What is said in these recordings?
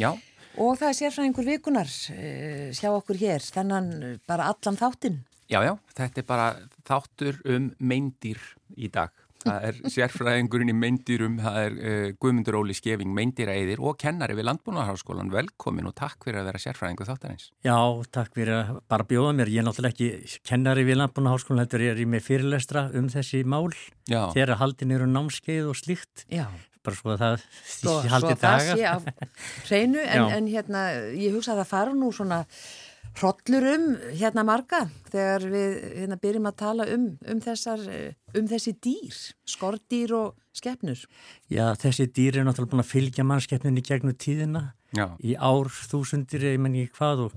Já. Og það er sérfræðingur vikunar, eh, sjá okkur hér, þennan bara allan þáttinn. Já, já, þetta er bara þáttur um meindýr í dag. Það er sérfræðingurinn í meindýrum, það er uh, Guðmundur Óli Skeving, meindýraeiðir og kennari við Landbúnaðarháskólan. Velkomin og takk fyrir að vera sérfræðingu þáttarins. Já, takk fyrir að bara bjóða mér. Ég er náttúrulega ekki kennari við Landbúnaðarháskólan, þetta er ég með fyrirlestra um þessi mál. Já. Þeirra haldin eru námskeið og slíkt. Já. Bara svo að það svo, haldi daga. Svo það sé af hreinu, en, en hérna, ég hugsa að það fara nú svona hrollur um hérna marga þegar við hérna, byrjum að tala um, um, þessar, um þessi dýr, skordýr og skeppnur. Já, þessi dýr er náttúrulega búin að fylgja mannskeppninni gegnum tíðina Já. í ár þúsundir, ég menn ekki hvað og,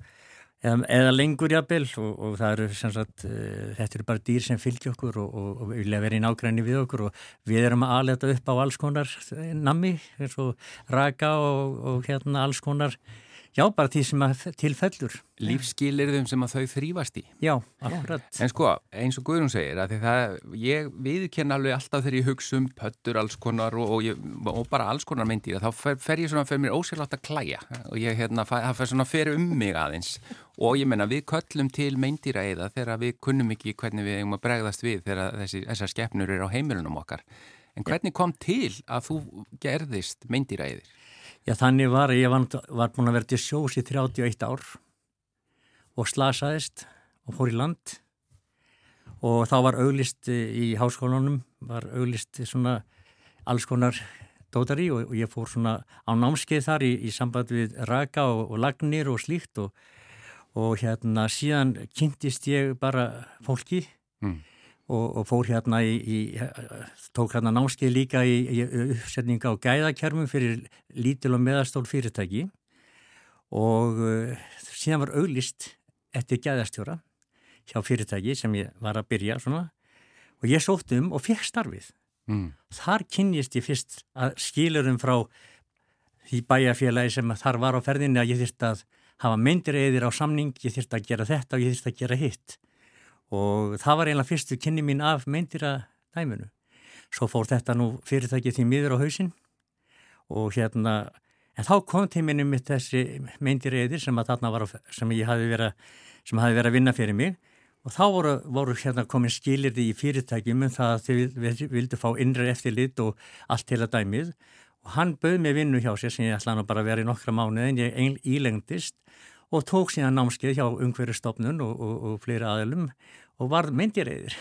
eða, eða lengur jafnvel og, og það eru sem sagt, uh, þetta eru bara dýr sem fylgja okkur og, og vilja vera í nágræni við okkur og við erum að aðleta upp á alls konar nammi, eins og raka og hérna alls konar Já, bara því sem að tilfellur. Lífskilirðum sem að þau þrýfast í. Já, akkurat. En sko, eins og Guðrún segir, að það, ég viðkenn alveg alltaf þegar ég hugsa um pöttur alls konar og, og, ég, og bara alls konar myndir, þá fer, fer ég svona fyrir mér ósérlátt að klæja og ég, hérna, það fer svona fyrir um mig aðeins og ég menna, við köllum til meindýraeiða þegar við kunnum ekki hvernig við eigum að bregðast við þegar þessi, þessar skeppnur eru á heimilunum okkar. En hvernig kom til að þú gerðist meindýraeiðir? Já, þannig var ég var, var búin að vera til sjós í 31 ár og slasaðist og fór í land. Og þá var auglist í háskólanum, var auglist svona alls konar dótari og, og ég fór svona á námskeið þar í, í samband við raka og, og lagnir og slíkt og, og hérna síðan kynntist ég bara fólki mm og, og fór hérna í, í tók hérna námskeið líka í, í uppsetninga á gæðakermum fyrir lítil og meðastól fyrirtæki og uh, síðan var auglist eftir gæðastjóra hjá fyrirtæki sem ég var að byrja svona og ég sótt um og fekk starfið. Mm. Þar kynnist ég fyrst að skilurum frá því bæjarfélagi sem þar var á ferðinni að ég þurfti að hafa myndir eðir á samning, ég þurfti að gera þetta og ég þurfti að gera hitt og það var eiginlega fyrstu kynni mín af meindýra dæminu. Svo fór þetta nú fyrirtækið því miður á hausin og hérna, en þá kom tíminu mitt þessi meindýra eðir sem að þarna var, sem ég hafi verið, sem hafi verið að vinna fyrir mig. Og þá voru, voru hérna komin skilirði í fyrirtækjum um það að þið vildu fá innri eftir lit og allt til að dæmið. Og hann bauð mig vinnu hjá sér sem ég ætla hann að bara vera í nokkra mánu en ég ílengdist og tók síðan námskeið hjá umhverjastofnun og, og, og fleiri aðlum og var myndiræðir.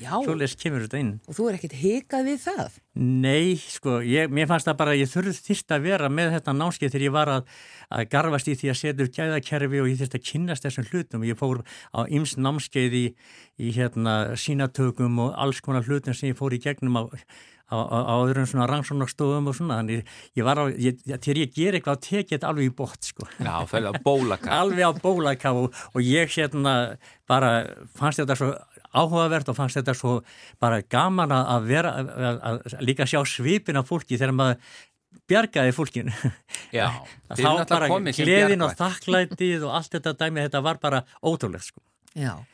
Já. Svo les kemur þetta inn. Og þú er ekkert hikað við það? Nei, sko, ég, mér fannst það bara ég þurfti þýrt að vera með þetta námskeið þegar ég var að, að garfast í því að setja upp gæðakerfi og ég þurfti að kynast þessum hlutum. Ég fór á ymst námskeið í, í hérna, sínatökum og alls konar hlutum sem ég fór í gegnum á á, öðrum svona rannsóknarstofum og svona, þannig ég var á, ég, þegar ég ger eitthvað, tek ég þetta alveg í bótt, sko. Já, það er á bólakaf. alveg á bólakaf og, og ég hérna bara fannst þetta svo áhugavert og fannst þetta svo bara gaman að vera, að, að líka sjá svipin af fólki þegar maður bjargaði fólkinu. Já, þá bara gleðin og þakklætið og allt þetta dæmi, þetta var bara ótrúlegt, sko.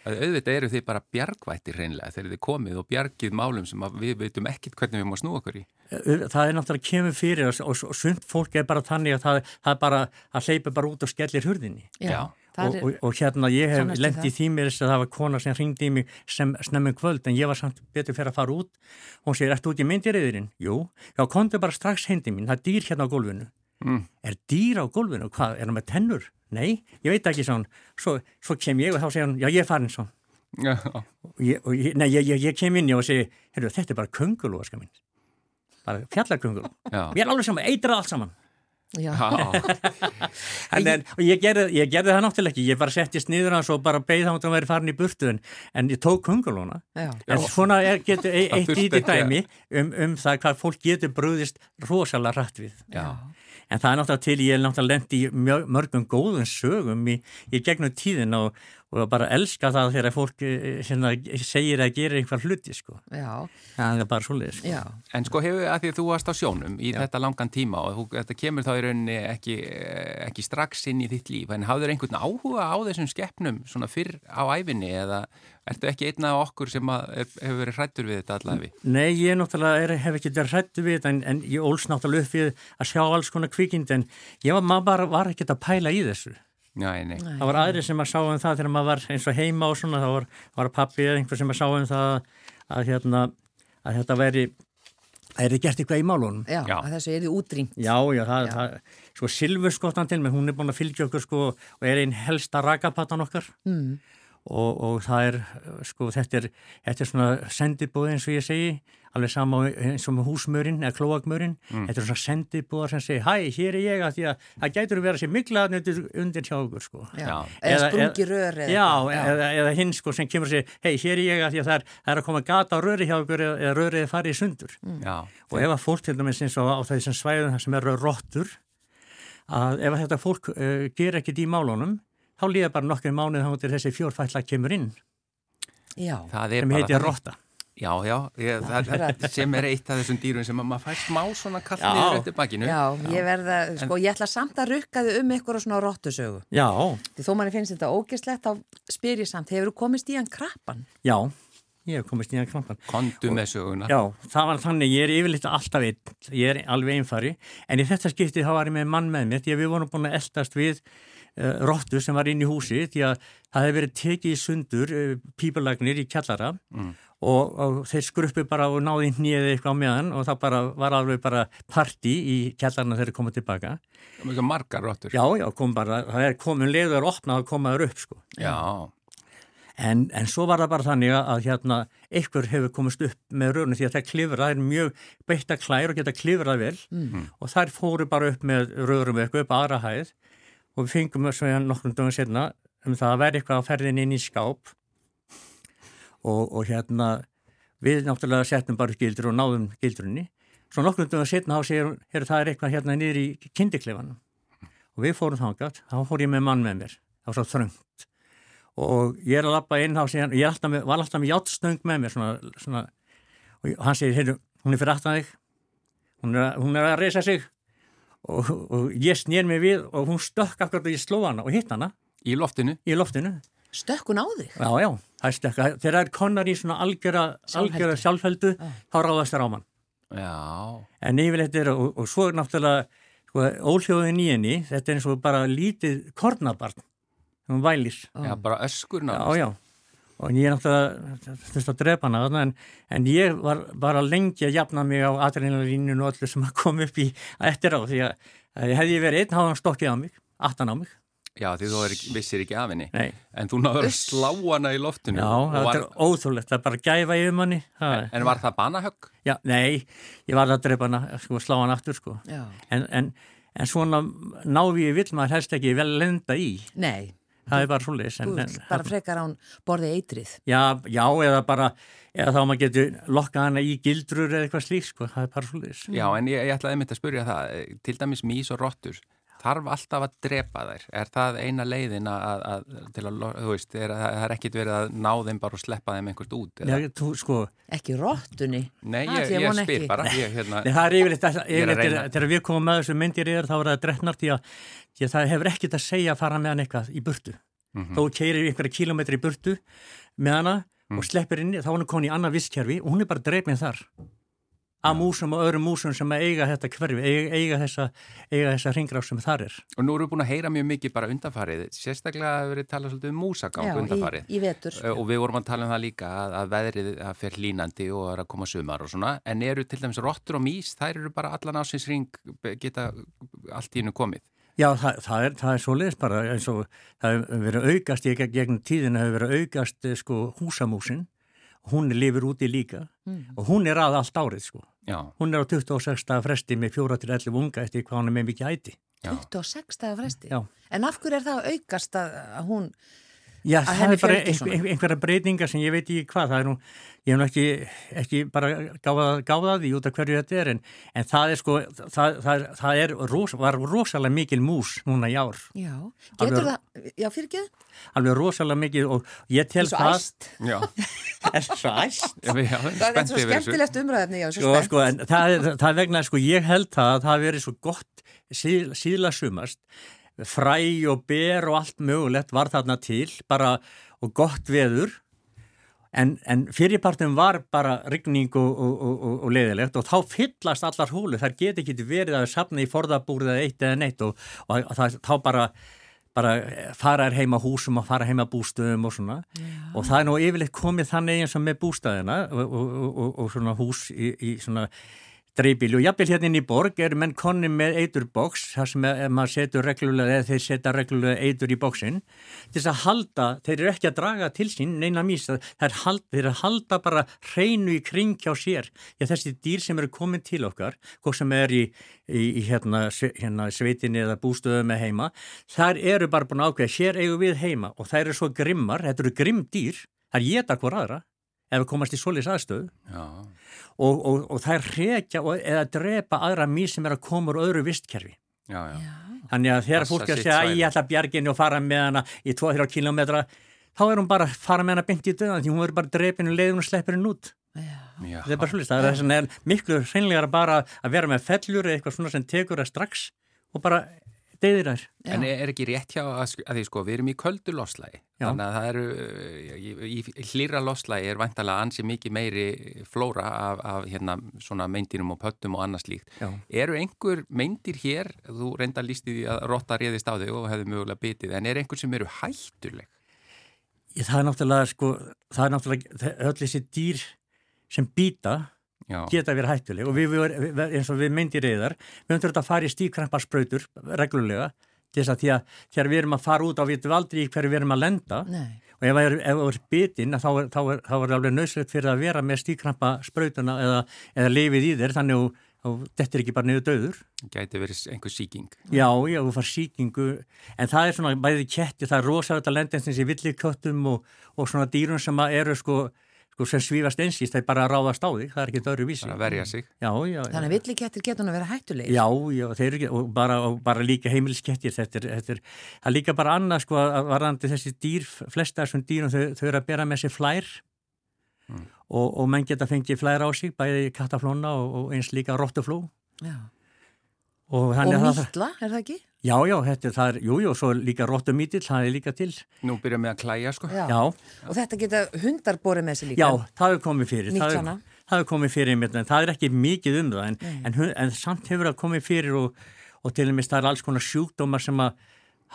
Auðvitað eru þið bara bjargvættir reynlega þegar þið komið og bjargið málum sem við veitum ekkit hvernig við má snú okkur í. Það er náttúrulega kemur fyrir og, og, og sund fólk er bara þannig að það, það er bara að hleypa bara út og skellir hurðinni. Já, og, og hérna ég hef lengt í þýmir þess að það var kona sem ringdi í mig sem snemmum kvöld en ég var samt betur fyrir að fara út. Og hún segir, ert þú út í myndirriðurinn? Jú, já, kontu bara strax hendi mín, það er dýr hérna á gólfinu mm. Er dýr á gólfinu? Hvað, er það með tennur? Nei, ég veit ekki svona. Svo, svo kem ég og þá segja hann, já ég er farin svona. Já. Og ég, og ég, nei, ég, ég kem inn og segi, heyrðu þetta er bara kungulúaska minn. Bara fjallarkungulú. Við erum alveg saman, eitrað allt saman. Já. en, en, og ég gerði, ég gerði það náttúrulega ekki, ég bara settist niður hans og bara beigð þá að vera farin í burtuðin en ég tók kungulúna. En svona er, getur e, eitt íti dæmi um, um það hvað fólk getur brúðist rosalega rætt við. Já en það er náttúrulega til, ég er náttúrulega lendi í mörgum góðum sögum í, í gegnum tíðin og, og bara elska það þegar fólk hérna, segir að gera einhver hluti sko. Já. Það er bara svolítið. Sko. En sko hefur að því að þú varst á sjónum í Já. þetta langan tíma og þú, þetta kemur þá í rauninni ekki, ekki strax inn í þitt líf, en hafður einhvern áhuga á þessum skeppnum svona fyrr á æfinni eða ertu ekki einna af okkur sem hefur verið hrættur við þetta allaveg? Nei, ég náttúrulega er, hef ekki verið hrættur við þetta en, en ég óls náttúrulega upp við að sjá alls konar kvikind en ég var, bara, var ekki að pæla í þessu. Nei, nei. Það var aðri sem að sá um það þegar maður var eins og heima og svona, þá var, var pappi eða einhver sem að sá um það að, hérna, að þetta veri að er gert eitthvað í málunum. Já, já. að þessu er því útrýmt. Já, já, það, það, sko Silfur skottan til mig, hún er búin að fylgja okkur sko og er einn helsta rakapattan okkar mm. Og, og það er, sko, þetta er, þetta er svona sendibóð eins og ég segi alveg sama eins og með húsmörinn eða klóakmörinn, mm. þetta er svona sendibúðar sem segir, hæ, hér er ég að því að það gætur að vera sér miklaðan undir, undir hjá okkur sko. Já, eða sprungi rör eða, já, já. Eða, eða hinn sko sem kemur og segir, hei, hér er ég að því að það er, það er að koma gata á röri hjá okkur eða rörið farið sundur mm. og ef að fólk til dæmis eins og á þessum svæðum sem eru róttur að ef þetta fólk uh, ger ekkit í málunum þá líða bara nokkur mánuð þá er þessi fjórfælla kemur inn Já. sem heitir rótta Já, já, ég, það, sem er eitt af þessum dýrum sem maður fær smá svona kallt niður eftir bakkinu. Já, ég verða, sko, ég ætla samt að rukka þið um ykkur og svona róttusögu. Já. Því þó manni finnst þetta ógislegt, þá spyr ég samt, hefur þú komist í hann krabban? Já, ég hef komist í hann krabban. Kondu með söguna. Já, það var þannig, ég er yfirleitt alltaf einn, ég er alveg einfari, en í þetta skiptið þá var ég með mann með mér, því að við vorum búin að eldast við róttu sem var inn í húsi, því að það hefði verið tekið í sundur uh, pípulagnir í kjallara mm og, og þeir skruppi bara og náði nýðið eitthvað á meðan og það bara var alveg bara parti í kjallarna þegar þeir komið tilbaka. Það var ekki margar róttur. Já, já, kom bara, það er komin leiður opnað og komaður upp sko. Já. En, en svo var það bara þannig að hérna einhver hefur komist upp með rörunni því að það klifra, það er mjög beitta klær og geta klifrað vel mm. og þær fóru bara upp með rörum eitthvað upp aðra hæð og við fengum þess að nokkrum dögum setna um það að verði eitthvað á ferðin inn í skáp. Og, og hérna við náttúrulega setnum bara gildur og náðum gildrunni. Svo nokkur um að setna á sér það er eitthvað hérna niður í kindikleifanum. Og við fórum þángat, þá fór ég með mann með mér. Það var svo þröngt. Og ég er að lappa inn á sig ég alltaf með, var alltaf með játtstöng með mér svona, svona, og hann segir, heyrðu, hún er fyrir aftan þig. Hún er, hún er að reysa sig og, og ég snýr mig við og hún stökk akkurat og ég sló hana og hitt hana í loftinu, í loftinu. Stökkun á þig? Já, já, það er stökka. Þegar það er konar í svona algjöra sjálfheldu, sjálfheldu þá ráðast það á mann. Já. En yfirleitt er, og, og svo er náttúrulega, sko, óljóðin í henni, þetta er eins og bara lítið kornabarn, um vælis. Já, bara öskur náttúrulega. Og ég er náttúrulega, þurfti að drepa hana, en, en ég var bara lengi að jafna mig á adrenalíninu og öllu sem kom upp í eftir á, því að hefði ég verið einn, hafði hann stokkið á mig, aftan á mig. Já, því þú er, vissir ekki af henni. Nei. En þú náður að slá hana í loftinu. Já, það var... er óþúlegt, það er bara að gæfa yfir manni. En, en var það banahögg? Já, nei, ég var að drepa hana, sko, slá hana aftur, sko. En, en, en svona návi ég vill maður helst ekki vel lenda í. Nei. Það er bara svolítið. Bara frekar án borði eitrið. Já, já, eða bara, eða þá maður getur lokkað hana í gildrur eða eitthvað slíkt, sko, það er bara svolítið. Já, en ég, ég ætlaði myndi að spurja það, til dæmis mís og rottur þarf alltaf að drepa þær. Er það eina leiðin að, að til að, þú veist, er, það er ekkit verið að ná þeim bara og sleppa þeim einhvert út Já, þú, sko. Ekki róttunni Nei, ég, ég, ég spyr bara ég, hérna, Nei, það er yfirleitt þegar við komum með þessu myndir yfir þá er það drefnar því að, því að það hefur ekkit að segja að fara með hann eitthvað í burtu. Mm -hmm. þó keirir einhverja kílometri í burtu með hana mm. og sleppir inn þá er hann komin í annað visskerfi og hún er bara drefnið þar að músum og öðrum músum sem eiga þetta hverfi, eiga, eiga þessa, þessa ringráð sem þar er. Og nú erum við búin að heyra mjög mikið bara undanfarið, sérstaklega hefur við talað svolítið um músagang undanfarið. Í, í vetur. Og við vorum að tala um það líka að, að veðrið að fer línandi og er að koma sumar og svona, en eru til dæmis rottur og mís, þær eru bara allan ásinsring geta allt í hennu komið. Já, það, það er, er svo leiðis bara eins og það hefur verið aukast, ég gegn tíðin hefur verið aukast sko húsamúsin hún lifir úti líka mm. og hún er að allt árið sko. Já. Hún er á 26. fresti með 4-11 unga eftir hvað hann er með mikið æti. 26. fresti? Já. En af hverju er það aukast að hún Já, það er bara einhver, einhverja breytingar sem ég veit ekki hvað, það er nú, ég hef nú ekki, ekki bara gáðað gáða því út af hverju þetta er, en, en það er sko, það, það, það er, ros, var rosalega mikil mús núna í ár. Já, getur alveg, það, já fyrir ekki? Alveg rosalega mikil og ég tel það. Það er svo æst. Já. er svo æst. Já, já, það er svo skemmtilegt umræðinni, já, svo sko, spennt. Sko, en það, það er vegna, sko, ég held það að það veri svo gott síð, síðla sumast fræ og ber og allt mögulegt var þarna til bara og gott veður. En, en fyrirpartum var bara rigning og, og, og, og leiðilegt og þá fyllast allar hólu, þar get ekki verið að sapna í forðabúrið eitt eða neitt og það, þá bara bara fara er heima húsum og fara heima bústöðum og svona. Já. og það er nú yfirleitt komið þannig eins og með bústöðina og svona hús í, í svona dreifbíli og jafnvel hérna inn í borg er menn konni með eiturboks þar sem maður setur reglulega eða þeir setja reglulega eitur í bóksinn til þess að halda, þeir eru ekki að draga til sín neina mísa, þeir, þeir eru að halda bara hreinu í kring hjá sér. Já, þessi dýr sem eru komin til okkar hvort sem er í, í, í hérna, hérna sveitinni eða bústöðu með heima þar eru bara búin ákveð sér eigu við heima og þær eru svo grimmar, þetta eru grimm dýr þar geta hver aðra ef við komast í solis aðstöðu. Og, og, og það er reykja eða drepa aðra mís sem er að koma úr öðru vistkerfi. Já, já. þannig að þegar fólk er að segja að ég ætla bjarginni og fara með hana í 2-3 kilometra þá er hún bara að fara með hana beint í döðan því hún verður bara drepinu leiðun og sleppir henn út. Já. það er bara svolítið það er miklu hreinlegar bara að vera með fellur eða eitthvað svona sem tekur það strax og bara deyðir þær. En er ekki rétt hjá að, að því sko, við erum í köldu loslægi þannig að það eru í, í hlýra loslægi er vantalega ansið mikið meiri flóra af, af hérna svona meindinum og pöttum og annars líkt. Já. Eru einhver meindir hér, þú reynda lísti því að rotta réðist á þig og hefði mögulega bitið, en er einhver sem eru hættuleg? Ég, það er náttúrulega sko, það er náttúrulega öll þessi dýr sem býta Já. geta verið hættuleg og við, við, eins og við myndir reyðar, við höfum þurft að fara í stíkkrampaspröytur reglulega til þess að því að þegar við erum að fara út á við aldrei hverju við erum að lenda Nei. og ef það er, bitinn þá er það alveg nöðslegt fyrir að vera með stíkkrampaspröytuna eða, eða lifið í þér þannig að þetta er ekki bara niður döður. Gæti verið einhver síking. Já, já, þú far síkingu, en það er svona bæðið ketti, það er rosalega lendins í villiköttum og, og svona dýrun sem eru sko sko sem svífast einskist, það er bara að ráðast á þig það er ekki öðru vísi. Það er að verja sig. Já, já. Þannig að villikettir getur að vera hættulegir. Já, já, þeir eru ekki, og bara, og bara líka heimiliskettir, þetta er, þetta er, það er líka bara annað sko að varðandi þessi dýr, flesta þessum dýrum, þau, þau eru að bera með sér flær mm. og, og menn geta fengið flær á sig, bæði kattaflóna og, og eins líka róttufló. Já. Og, og mítla, er það ekki? Já, já, þetta er það, jú, jú, svo líka róttumítill, það er líka til. Nú byrja með að klæja, sko. Já. já. Og þetta geta hundar borið með sig líka? Já, það er komið fyrir. Mítlana? Það er komið fyrir, en það er ekki mikið um það, en, en, en samt hefur það komið fyrir og, og til og með það er alls konar sjúkdómar sem að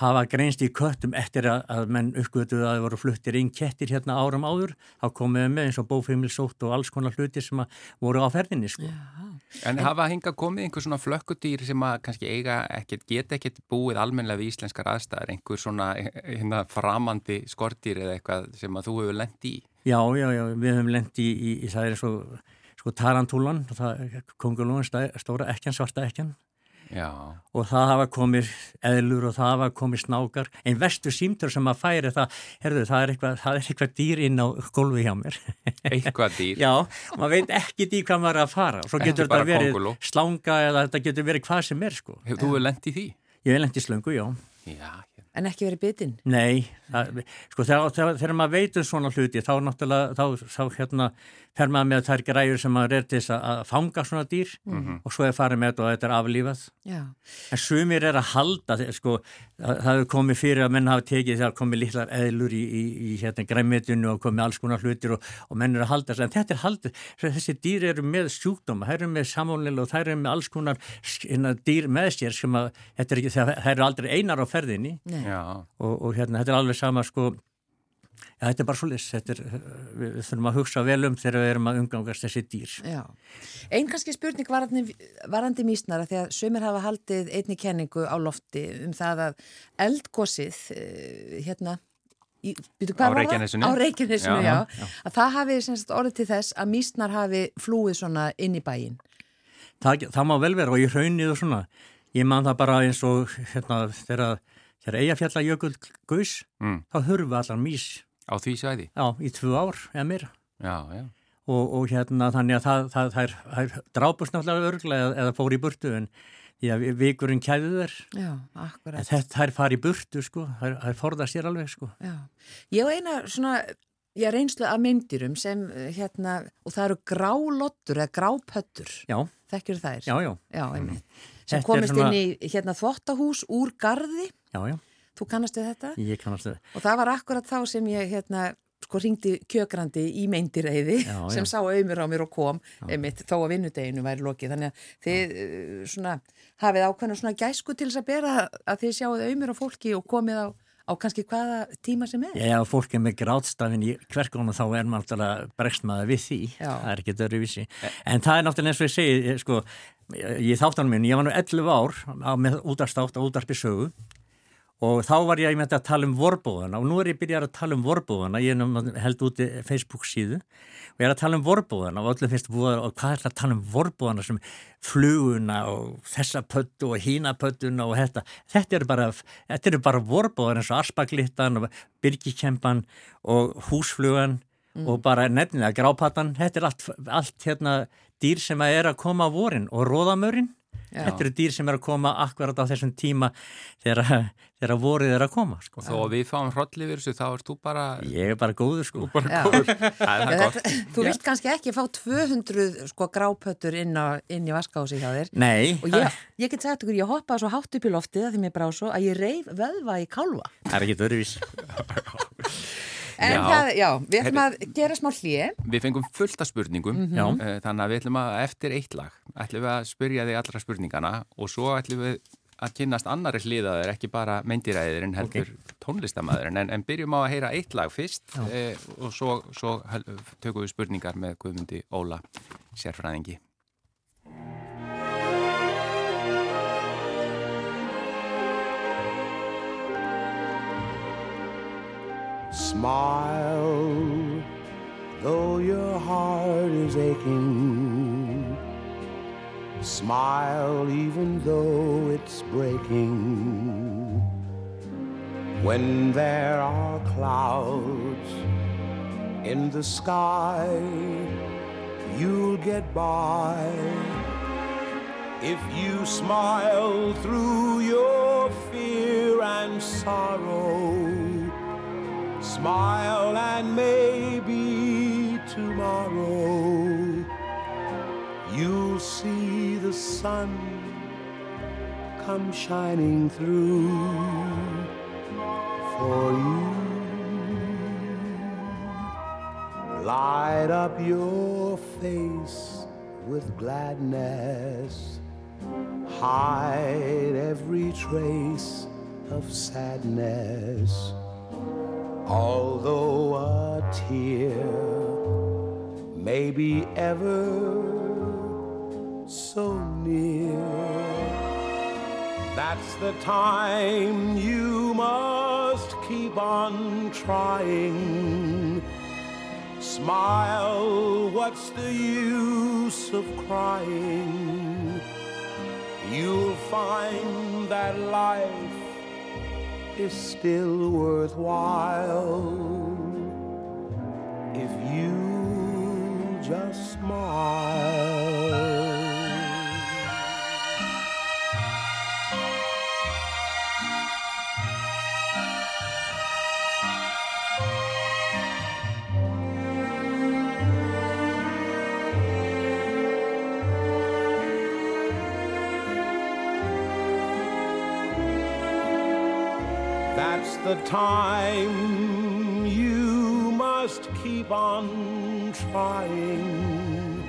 hafa greinst í köttum eftir að, að menn uppgötuðu að það voru fluttir inn kettir hérna árum áður, þá komuðu með eins og bófimilsótt og alls konar hlutir sem voru á ferðinni sko. En, en hafa hinga komið einhver svona flökkutýr sem að kannski eiga ekkert, geta ekkert búið almenlega við íslenskar aðstæðar, einhver svona hérna, framandi skortýr eða eitthvað sem að þú hefur lendt í? Já, já, já, við hefum lendt í, í, í það er svo, sko Tarantúlan, kongulóðin stóra ekkjan, svarta ekkjan Já. og það hafa komið eðlur og það hafa komið snákar einn vestu símtur sem að færi það herðu það er eitthvað, það er eitthvað dýr inn á gólfi hjá mér eitthvað dýr já, maður veit ekki dýr hvað maður er að fara og svo getur þetta verið konguló. slanga eða þetta getur verið hvað sem er sko Hefur þú lendið því? Ég hef lendið slöngu, já Já, En ekki verið bitinn? Nei, það, sko þegar, þegar, þegar maður veitur svona hluti þá náttúrulega, þá, þá hérna fer maður með þær græur sem maður er til þess að fanga svona dýr mm -hmm. og svo er farið með þetta og þetta er aflífað. Já. En sumir er að halda, sko, það hefur komið fyrir að menn hafa tekið þegar komið litlar eðlur í, í, í hérna græmitinu og komið alls konar hlutir og, og menn er að halda þess að þetta er haldið, þessi dýr eru með sjúkdóma, þær eru með samónil og þær eru með alls konar hérna, dýr með sér sem að, ekki, þær eru aldrei einar á ferðinni og, og hérna þetta er alveg sama sko Já, þetta er bara svolítið, við þurfum að hugsa vel um þegar við erum að umgangast þessi dýr. Já, einn kannski spurning varandi, varandi mísnara því að sömur hafa haldið einni kenningu á lofti um það að eldgósið, eh, hérna, í, á Reykjanesinu, á Reykjanesinu, já, já, já, að það hafi sagt, orðið til þess að mísnar hafi flúið svona inn í bæin. Það, það má vel vera og í raunnið og svona, ég man það bara eins og hérna þegar að hér Eyjafjallajökull Guðs, mm. þá hurfu allar mís. Á því sæði? Já, í tvö ár eða mér. Já, já. Og, og hérna þannig að það, það, það er, er drápust náttúrulega örglega eða, eða fór í burtu en því að vikurinn kæðu þér. Já, akkurat. Þetta er farið í burtu sko, það er forðað sér alveg sko. Já, ég og eina svona, ég reynslu að myndirum sem hérna, og það eru grálottur eða grápöttur. Já. Þekkir þær? Já, já. Já, einmitt. Sem komist svona... inn í hérna þvottahús úr gardi. Já, já. Þú kannastu þetta? Ég kannastu þetta. Og það var akkurat þá sem ég hérna, sko ringdi kjökrandi í meindireiði sem sá auðmur á mér og kom einmitt, þó að vinnudeginu væri lokið. Þannig að þið uh, svona, hafið ákveðna svona gæsku til þess að bera að þið sjáuð auðmur á fólki og komið á, á kannski hvaða tíma sem er. Já, fólk er með grátstafin í hverkónu þá er maður alltaf bregstmaða við því. Já. Það er ekki öðruvísi. En það er náttúrulega eins og ég segi, sko, ég þáttanum minn, ég var nú 11 ár á, með útarstátt og útarpi sögu og þá var ég að tala um vorbúðana og nú er ég byrjað að tala um vorbúðana ég held úti Facebook síðu og ég er að tala um vorbúðana og öllum finnst voru, og hvað er það að tala um vorbúðana sem fluguna og þessa pöttu og hína pöttuna og þetta þetta eru bara, bara vorbúðana eins og Arspaglittan og Birgikempan og húsflugan mm. og bara nefnilega grápatan þetta er allt, allt hérna dýr sem að er að koma á vorin og róðamörin. Þetta eru dýr sem er að koma akkurat á þessum tíma þegar, þegar vorið er að koma. Sko. Þó að við fáum hrolli við þessu, þá ert þú bara... Ég er bara góður sko. Bara góður. Þetta, þú vilt kannski ekki fá 200 sko, grápötur inn, á, inn í vaskási hjá þér. Nei. Og ég, ég get sagt ykkur, ég hoppaði svo hátt upp í loftið að því mér brá svo að ég reyf vöðva í kálva. Það er ekki dörfis. En já, það, já, við ætlum að gera smá hlið. Við fengum fullta spurningum, mm -hmm. þannig að við ætlum að eftir eitt lag, ætlum við að spyrja þig allra spurningana og svo ætlum við að kynast annari hliðaður, ekki bara meindiræðir en heldur okay. tónlistamæður en, en byrjum á að heyra eitt lag fyrst eh, og svo, svo tökum við spurningar með Guðmundi Óla sérfræðingi. Smile, though your heart is aching. Smile, even though it's breaking. When there are clouds in the sky, you'll get by. If you smile through your fear and sorrow Smile and maybe tomorrow you'll see the sun come shining through for you. Light up your face with gladness, hide every trace of sadness Although a tear may be ever so near, that's the time you must keep on trying. Smile, what's the use of crying? You'll find that life is still worthwhile if you just smile. The time you must keep on trying.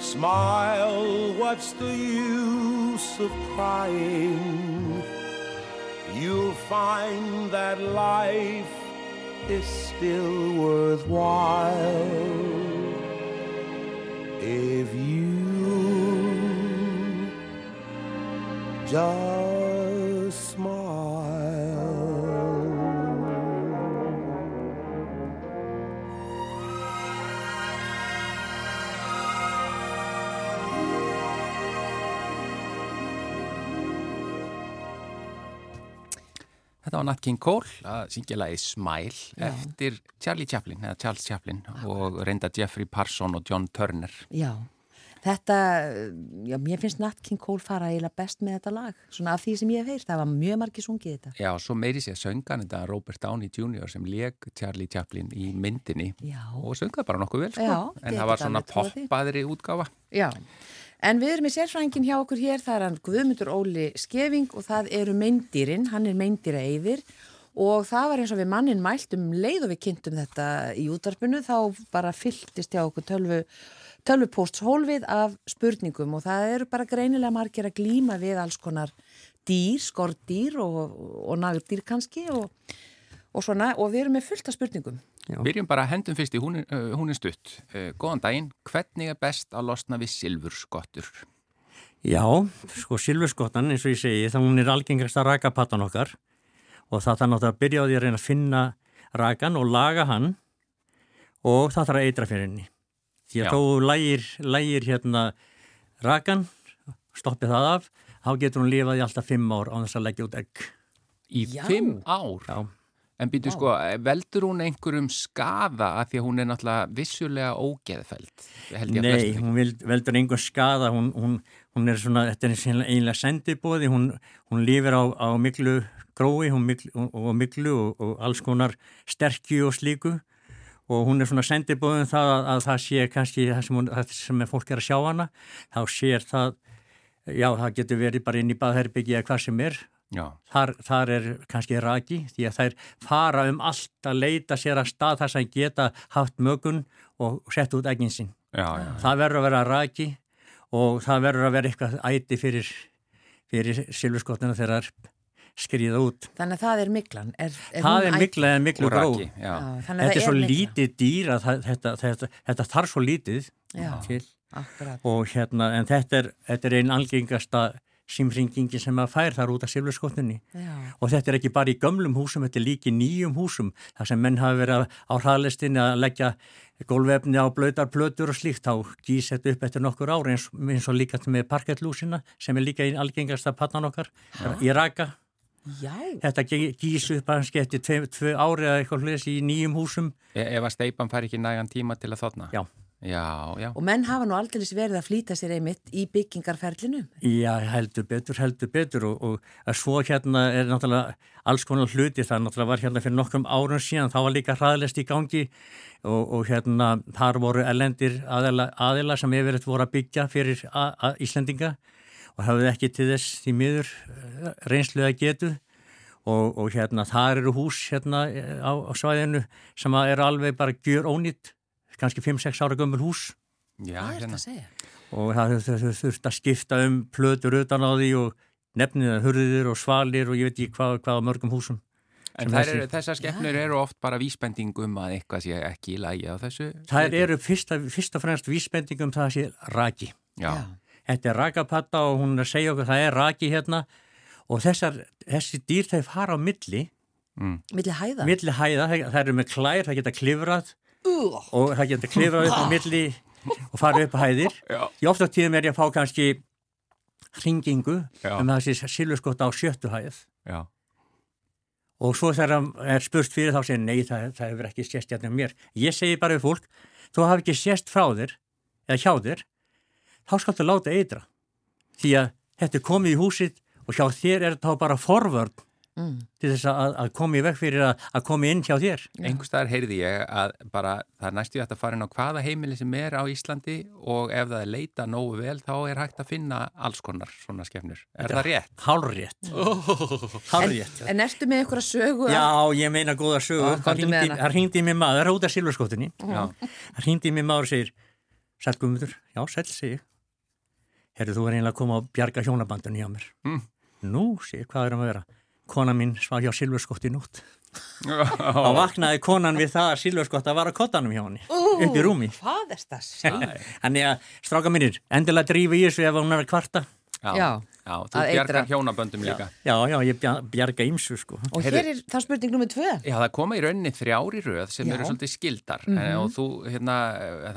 Smile, what's the use of crying? You'll find that life is still worthwhile if you just Þetta var Nat King Cole að syngja lagi Smile Já. eftir Charlie Chaplin, eða Charles Chaplin og reynda Jeffrey Parson og John Turner. Já, þetta, já, mér finnst Nat King Cole fara eiginlega best með þetta lag, svona af því sem ég hef heyrt, það var mjög margir sungið þetta. Já, svo meiri sé að söngan þetta Robert Downey Jr. sem leg Charlie Chaplin í myndinni Já. og söngaði bara nokkuð vel, sko, Já, en það var svona poppaðri útgáfa. Já, En við erum með sérfrængin hjá okkur hér, það er hann Guðmundur Óli Skeving og það eru meindýrin, hann er meindýra yfir og það var eins og við mannin mælt um leið og við kynntum þetta í útarpinu þá bara fylltist hjá okkur tölvu, tölvupósts hólfið af spurningum. Og það eru bara greinilega margir að glýma við alls konar dýr, skordýr og, og nagdýr kannski og, og svona. Og við erum með fullt af spurningum. Byrjum bara hendum fyrst í hún, uh, hún er stutt. Uh, góðan daginn, hvernig er best að losna við silfurskottur? Já, sko silfurskottan eins og ég segi þá hún er algengast að raka patan okkar og það þarf náttúrulega að byrja á því að reyna að finna rakan og laga hann og það þarf að eitra fyrir henni. Því að Já. þó lægir, lægir hérna rakan, stoppið það af, þá getur hún lifað í alltaf fimm ár á þess að leggja út egg. Í Já. fimm ár? Já. En býtu sko, veldur hún einhverjum skaða að því að hún er náttúrulega vissulega ógeðfæld? Nei, hún veldur einhver skaða, hún, hún, hún er svona, þetta er einlega sendibóði, hún, hún lifir á, á miklu grói miklu, og miklu og, og alls konar sterkju og slíku. Og hún er svona sendibóðin um það að, að það sé kannski það sem, hún, það sem fólk er að sjá hana, þá sér það, já það getur verið bara inn í baðherbyggja eða hvað sem er Þar, þar er kannski raki því að þær fara um allt að leita sér að stað þar sem geta haft mögun og sett út eginn sín. Já, já, já. Það verður að vera raki og það verður að vera eitthvað æti fyrir, fyrir silfurskottuna þegar það er skriða út. Þannig að það er miklan. Er, er það er miklan en miklu gró. Þetta er, er svo mikla. lítið dýr að það, þetta, þetta, þetta þarf svo lítið til Akkurat. og hérna en þetta er, er einn algengasta símringingi sem að fær þar út af silfurskottunni og þetta er ekki bara í gömlum húsum, þetta er líki nýjum húsum þar sem menn hafa verið á hraðlistinni að leggja gólvefni á blöytar plötur og slíkt þá gís þetta upp eftir nokkur ári eins, eins og líka með parkettlúsina sem er líka í algengasta pannan okkar Já. í raka Já. Þetta gís upp að hans geti tvö, tvö ári eða eitthvað hlutis í nýjum húsum e Ef að steipan fær ekki nægan tíma til að þotna? Já Já, já. Og menn hafa nú aldrei verið að flýta sér einmitt í byggingarferlinu. Já, heldur betur, heldur betur og, og svo hérna er náttúrulega alls konar hluti. Það náttúrulega var hérna fyrir nokkrum árun síðan, þá var líka hraðlest í gangi og, og hérna þar voru elendir aðila, aðila sem hefur verið voru að byggja fyrir að, að Íslendinga og hafði ekki til þess því miður eh, reynslu að getu og, og hérna þar eru hús hérna á, á svæðinu sem eru alveg bara gjör ónýtt kannski 5-6 ára gömul hús Já, hérna. og það þurft að skipta um plötur utan á því og nefnið að hurðir og svalir og ég veit ekki hvað, hvað mörgum húsum En er, þessar skefnur eru oft bara vísbendingum að eitthvað sé ekki í lagi á þessu? Það eru fyrst, og fremst vísbendingum það sé raki. Já. Þetta er rakapatta og hún er að segja okkur það er raki hérna og þessar, þessi dýr þeir fara á milli. Mm. Milli hæða? Milli hæða, það eru með klær, það geta klifrað og það getur klifrað upp á milli og farið upp á hæðir. Í ofta tíðum er ég að fá kannski hringingu Já. um þessi silurskott á sjöttu hæð. Já. og svo þegar það er spurst fyrir þá segir nei það, það hefur ekki sést hérna mér. Ég segi bara við fólk þú hafi ekki sést frá þér eða hjá þér þá skaltu láta eitra. Því að þetta er komið í húsit og hjá þér er þetta bara forvörn mm. til þess að, að koma í veg fyrir að, að koma inn hjá þér. Engu staðar heyrði ég að bara það er næstu að fara inn á hvaða heimili sem er á Íslandi og ef það er leita nógu vel þá er hægt að finna alls konar svona skefnur. Er Þetta, það rétt? Hálfrétt. Oh. Hálfrétt. En, en ertu með eitthvað sögu? Já, ég meina góða sögu. Það ringdi mér maður, það er út af silverskottinni. Það ringdi mér maður og segir Sælgumður, já, sæl, segi Herru, þú er einlega að koma og bjarga hjónabandunni hjá mér. Mm. Nú, sé, hvað er að vera? Kona mín svag hjá Silvurskott í nótt. Og vaknaði konan við það að Silvurskotta var að kottanum hjá henni upp í rúmi. Þannig að stráka mínir endilega drífi í þessu ef hún er að kvarta Já, já. Já, þú bjargar hjónaböndum líka. Já, já, ég bjarga ímsu sko. Og hér er það spurning nummið tvö. Já, það koma í rauninni þrjári röð sem já. eru svolítið skildar mm -hmm. og þú, hérna,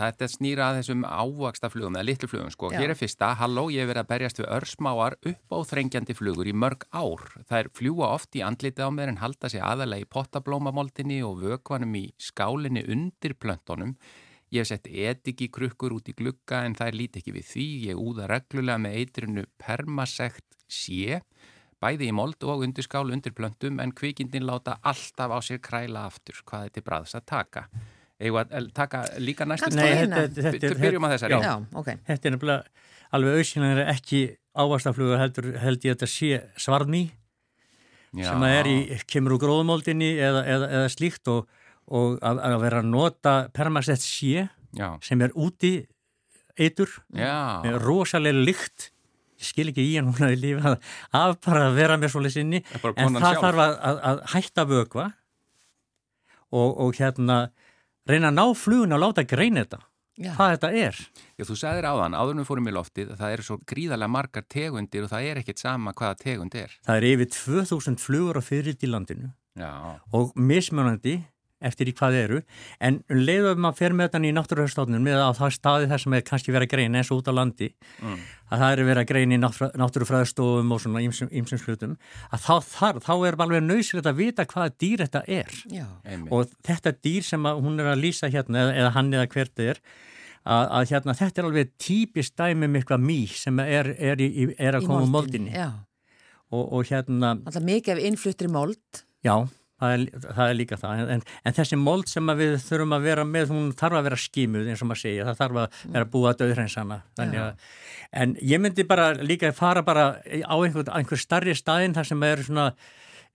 þetta snýra að þessum ávaksta flugum eða litlu flugum, sko. Já. Hér er fyrsta, halló, ég hef verið að berjast við örsmáar upp á þrengjandi flugur í mörg ár. Það er fljúa oft í andliti á mér en halda sig aðalega í pottablómamoldinni og vökvanum í skálinni undir plöntunum Ég hef sett etiki krukkur út í glugga en það er lítið ekki við því. Ég úða reglulega með eitrinu permasekt sé, bæði í mold og undir skál undir plöntum en kvikindin láta alltaf á sér kræla aftur hvað þetta er bræðs að taka. Eða að taka líka næstu stóð. Byrjum á þessari. Já, okay. Þetta er nefnilega alveg auðsynlega ekki ávastafluga heldur held ég að þetta sé svarni Já. sem að er í, kemur úr gróðmóldinni eða, eða, eða slíkt og og að, að vera að nota permasett sé Já. sem er úti eitur með rosalega lykt ég skil ekki í hann núna í lífi að, að bara vera með svolítið sinni en það sjálf. þarf að, að hætta vögva og, og hérna reyna að ná flugun og láta greina þetta Já. hvað þetta er Já, þú sagðir áðan, áður við fórum í loftið það eru svo gríðarlega margar tegundir og það er ekkit sama hvaða tegund er Það er yfir 2000 flugur á fyrir í landinu Já. og mismunandi eftir í hvað eru, en leiðum maður fyrir með þannig í náttúruhörstofnun með að það staði þar sem er kannski verið að greina eins og út á landi mm. að það eru verið að greina í náttúrufræðstofum og svona ýmsum slutum að þá, þar, þá er alveg nöysilegt að vita hvaða dýr þetta er. Já. og þetta dýr sem hún er að lýsa hérna eða, eða hann eða hvert er að, að hérna þetta er alveg típist dæmi með eitthvað mý sem er, er, er að koma úr moldinni og, og hérna Alltaf mikið af innfluttri mold. Já Það er, það er líka það, en, en þessi mold sem við þurfum að vera með, hún þarf að vera skímuð eins og maður segja, það þarf að vera búið að döðhreinsana, en ég myndi bara líka fara bara á einhver, einhver starri staðin þar sem er svona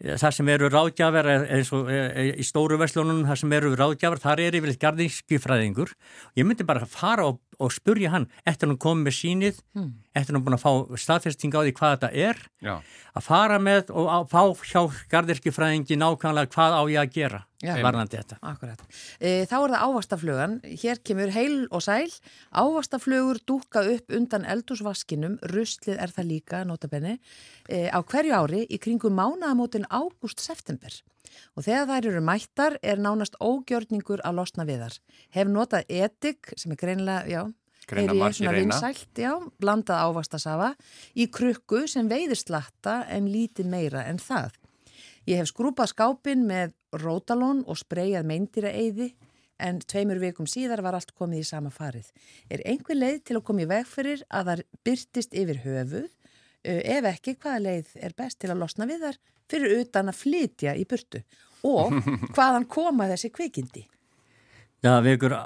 það sem eru ráðgjafar eins og e, e, í stóru vestlunum það sem eru ráðgjafar, þar er yfirleitt gardiskifræðingur ég myndi bara fara og, og spurja hann eftir hann komið með sínið mm. eftir hann búin að fá staðfesting á því hvað þetta er Já. að fara með og að fá hjá gardiskifræðingi nákvæmlega hvað á ég að gera varðandi þetta. Akkurat. E, þá er það ávastaflugan. Hér kemur heil og sæl. Ávastaflugur dúka upp undan eldúsvaskinum. Rustlið er það líka, notabenni, e, á hverju ári í kringum mánaðamótin ágúst-september. Og þegar þær eru mættar er nánast ógjörningur að losna við þar. Hef notað etik, sem er greinlega, já, Greina er ég svona vinsælt, já, blandað ávastasafa í krukku sem veiðir slatta en lítið meira en það. Ég hef skrúpað skápin með rótalón og spreyjað meindýra eyði en tveimur vikum síðar var allt komið í sama farið. Er einhver leið til að koma í vegferir að það byrtist yfir höfuð? Ef ekki, hvaða leið er best til að losna við þar fyrir utan að flytja í burtu? Og hvaðan koma þessi kvikindi? Já, við ykkur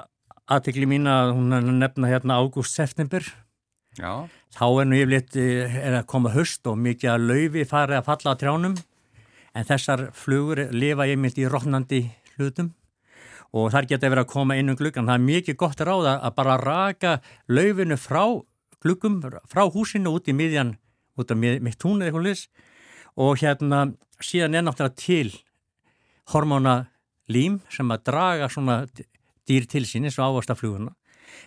aðtekli mín að hún nefna hérna ágúst-september. Já. Þá er nú yfirleitt er að koma höst og mikið að laufi farið að falla á trjánum en þessar flugur lifa einmitt í rótnandi hlutum og þar geta verið að koma inn um gluggan. Það er mikið gott ráða að bara raka laufinu frá gluggum, frá húsinu út í miðjan, út af mitt hún eða eitthvað lis og hérna síðan er náttúrulega til hormóna lím sem að draga svona dýr til sín eins og ávastafluguna.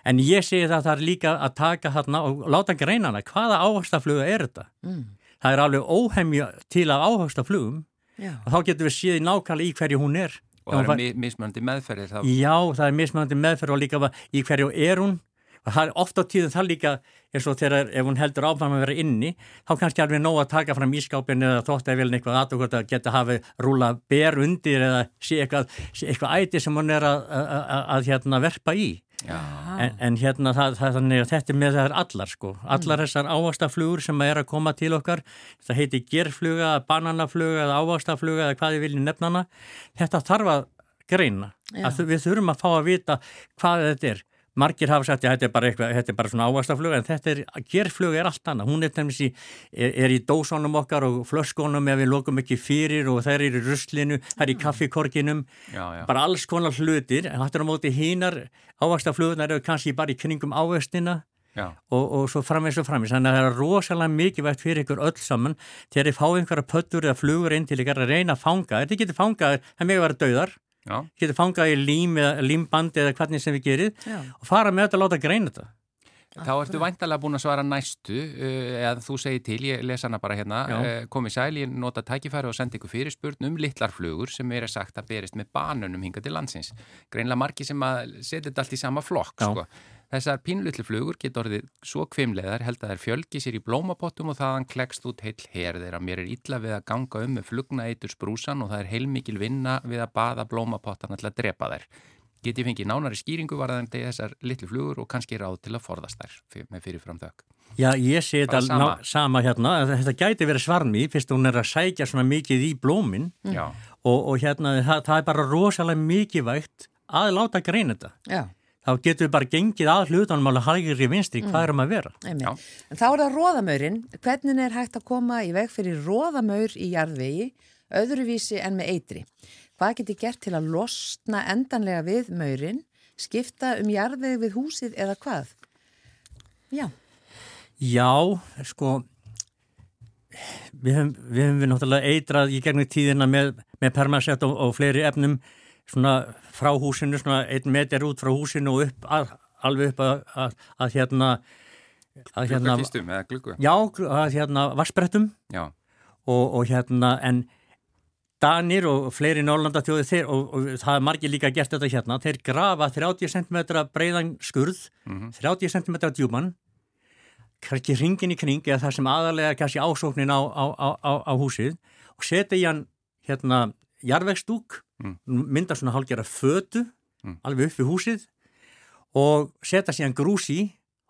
En ég segi það að það er líka að taka þarna og láta greina hana hvaða ávastafluga er þetta. Mm. Það er alveg óhemja til að ávastaflugum Já. og þá getur við séð nákvæmlega í hverju hún er og það er mismöndi meðferðir þá. Já, það er mismöndi meðferð og líka í hverju er hún og það er ofta á tíðum það líka eins og þegar ef hún heldur áfram að vera inni þá kannski alveg nóg að taka fram ískápin eða þótt að vilja eitthvað aðtökurt að geta hafi rúla ber undir eða sé eitthvað, sé eitthvað æti sem hún er að, að, að, að hérna, verpa í. En, en hérna það, það, þannig að þetta er með þær allar sko, allar mm. þessar ávastaflugur sem er að koma til okkar það heiti gerfluga, bananafluga eða ávastafluga eða hvað þið viljum nefnana þetta þarf að greina. Að við þurfum að fá að vita hvað þetta er margir hafa sagt að þetta er bara, eitthvað, þetta er bara svona ávastaflug en þetta er, gerflug er allt annað. Hún er, í, er, er í dósónum okkar og flöskonum ef við lokum ekki fyrir og þær eru í ruslinu, þær eru í kaffikorginum. Já, já. bara alls konar hlutir en þetta er á móti hínar ávastaflugnar eru kannski bara í kringum ávestina og, og svo framins og framins þannig að það er rosalega mikilvægt fyrir ykkur öll saman þegar þið fá einhverja pöttur eða flugur inn til ykkar að reyna að fanga. Þetta getur fangað, það með að vera Já. Getur fangað í lím eða límbandi eða hvernig sem við gerir Já. og fara með þetta að láta greina þetta. Þá ertu væntalega búin að svara næstu uh, eða þú segir til, ég lesa hana bara hérna. Uh, komið sæl, ég nota tækifæri og sendi ykkur fyrirspurn um litlarflugur sem er sagt að berist með banunum hinga til landsins. Greinlega margi sem að setja þetta allt í sama flokk sko. Þessar pínulitlu flugur getur orðið svo kvimleðar held að þær fjölgi sér í blómapottum og þaðan klekst út heil herðir að mér er illa við að ganga um með flugna eitur sprúsan og það er heilmikil vinna við að baða blómapottan alltaf að drepa þær. Get ég fengið nánari skýringu varðandi þessar litlu flugur og kannski ráð til að forðast þær með fyrirfram þökk. Já, ég sé þetta sama. sama hérna, þetta gæti verið svarmi fyrst hún er að sækja svona mikið í blómin og, og hérna það, það er bara rosalega mikið vægt að láta greina þetta. Já þá getur við bara gengið að hlutunum alveg hægir í vinstri, hvað er um að vera? En þá er það róðamaurin, hvernig er hægt að koma í veg fyrir róðamaur í jarðvegi, öðruvísi en með eitri? Hvað getur gert til að losna endanlega við maurin, skipta um jarðvegi við húsið eða hvað? Já. Já, sko, við höfum við, við náttúrulega eitrað í gegnum tíðina með, með permasett og, og fleiri efnum svona frá húsinu, svona einn meter út frá húsinu og upp, að, alveg upp að, að, að hérna að hérna Gluggakistum eða gluggu? Já, að hérna vassbrettum og, og hérna en Danir og fleiri Norrlanda þjóði þeir og, og það er margir líka gert þetta hérna, þeir grafa 30 cm breiðan skurð, mm -hmm. 30 cm djúman, kannski ringin í kring eða það sem aðalega kannski ásóknin á, á, á, á húsið og setja í hann hérna jarvegstúk mm. mynda svona hálgjara fötu mm. alveg upp við húsið og setja síðan grús í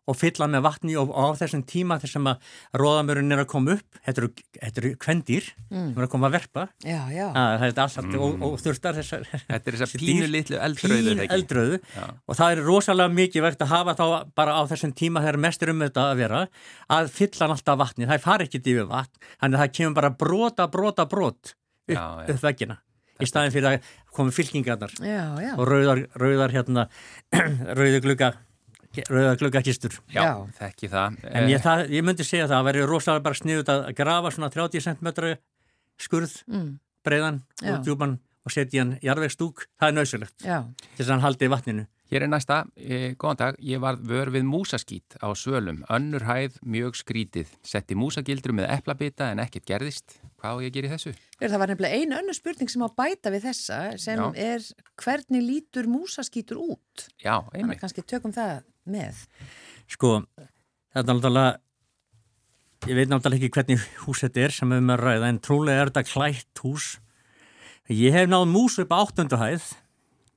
og fylla með vatni og á þessum tíma þess að róðamörun er að koma upp þetta eru, eru kvendir mm. sem er að koma að verpa. Já, já. Að, það er alltaf og, og þurftar þessar þetta er þess að pínu litlu eldröðu pín eldröðu og það er rosalega mikið vegt að hafa þá bara á þessum tíma þegar mestur um þetta að vera að fylla alltaf vatni, það far ekki yfir vatn þannig að það kemur bara brota, brota, brot upp, já, upp veggina í staðin fyrir að komi fylkingarnar og rauðar, rauðar hérna, rauðu glugga rauðar gluggakistur. Já, þekki það. En ég, það, ég myndi segja það að verður rosalega bara sniðut að grafa svona 30 cm skurð mm. breiðan Já. og djúpan og setja hann jarvegstúk, það er nöðsulegt þess að hann haldi vatninu Hér er næsta, eh, góðan dag, ég var vör við músaskít á svölum, önnur hæð mjög skrítið, setti músagildru með eplabita en ekkert gerðist, hvað á ég að gera í þessu? Það var nefnilega einu önnu spurning sem á bæta við þessa sem Já. er hvernig lítur músaskítur út? Já, einmitt. Þannig kannski tökum það með. Sko, það er náttúrulega, ég veit náttúrulega ekki hvernig hús þetta er sem við erum að ræða en trúlega er þetta klætt hús. Ég hef náð mús upp á áttundahæð